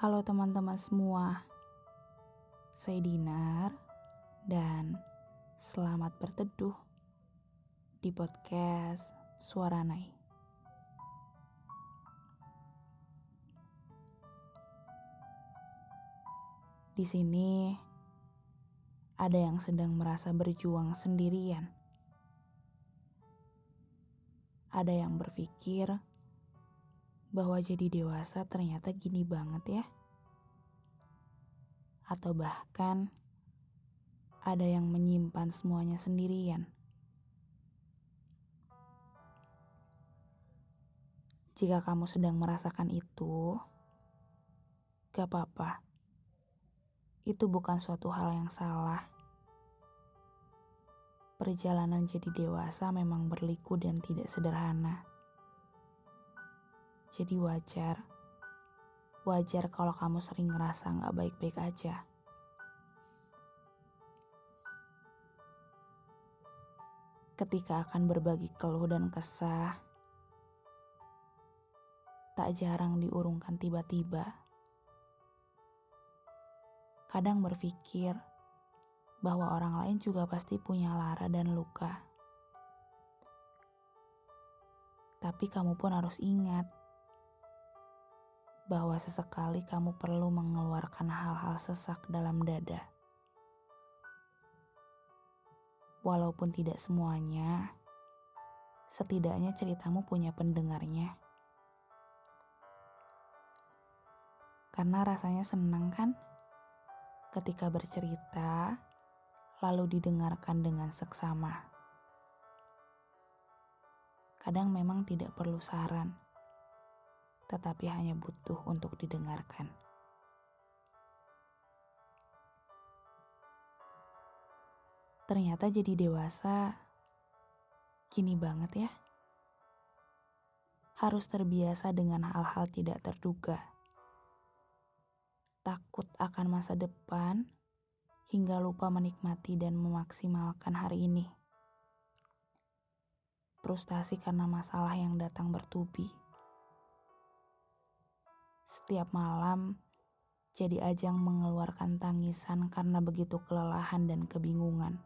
Halo teman-teman semua, saya Dinar dan selamat berteduh di podcast Suara Nai. Di sini ada yang sedang merasa berjuang sendirian. Ada yang berpikir bahwa jadi dewasa ternyata gini banget ya. Atau bahkan ada yang menyimpan semuanya sendirian. Jika kamu sedang merasakan itu, gak apa-apa. Itu bukan suatu hal yang salah. Perjalanan jadi dewasa memang berliku dan tidak sederhana. Jadi wajar. Wajar kalau kamu sering ngerasa gak baik-baik aja. Ketika akan berbagi keluh dan kesah, tak jarang diurungkan tiba-tiba. Kadang berpikir bahwa orang lain juga pasti punya lara dan luka. Tapi kamu pun harus ingat bahwa sesekali kamu perlu mengeluarkan hal-hal sesak dalam dada. Walaupun tidak semuanya, setidaknya ceritamu punya pendengarnya. Karena rasanya senang kan ketika bercerita lalu didengarkan dengan seksama. Kadang memang tidak perlu saran tetapi hanya butuh untuk didengarkan. Ternyata jadi dewasa gini banget ya. Harus terbiasa dengan hal-hal tidak terduga. Takut akan masa depan hingga lupa menikmati dan memaksimalkan hari ini. Frustasi karena masalah yang datang bertubi setiap malam jadi ajang mengeluarkan tangisan karena begitu kelelahan dan kebingungan.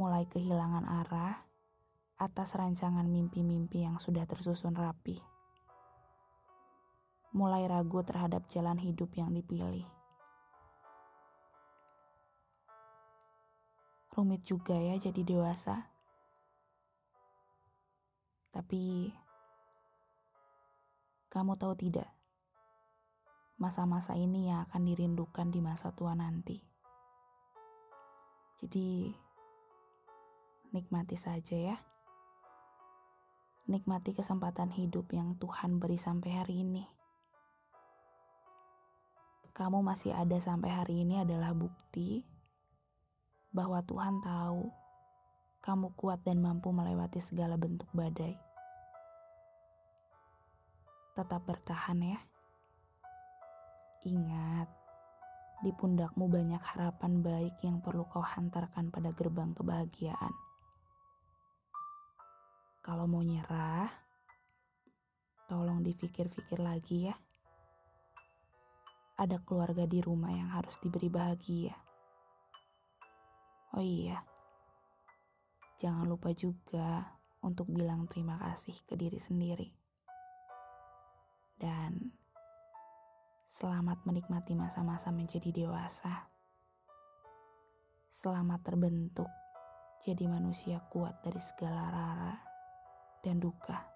Mulai kehilangan arah atas rancangan mimpi-mimpi yang sudah tersusun rapi. Mulai ragu terhadap jalan hidup yang dipilih. Rumit juga ya jadi dewasa. Tapi kamu tahu tidak, masa-masa ini yang akan dirindukan di masa tua nanti. Jadi, nikmati saja ya. Nikmati kesempatan hidup yang Tuhan beri sampai hari ini. Kamu masih ada sampai hari ini adalah bukti bahwa Tuhan tahu kamu kuat dan mampu melewati segala bentuk badai tetap bertahan ya. Ingat, di pundakmu banyak harapan baik yang perlu kau hantarkan pada gerbang kebahagiaan. Kalau mau nyerah, tolong dipikir-pikir lagi ya. Ada keluarga di rumah yang harus diberi bahagia. Oh iya, jangan lupa juga untuk bilang terima kasih ke diri sendiri dan selamat menikmati masa-masa menjadi dewasa. Selamat terbentuk jadi manusia kuat dari segala rara dan duka.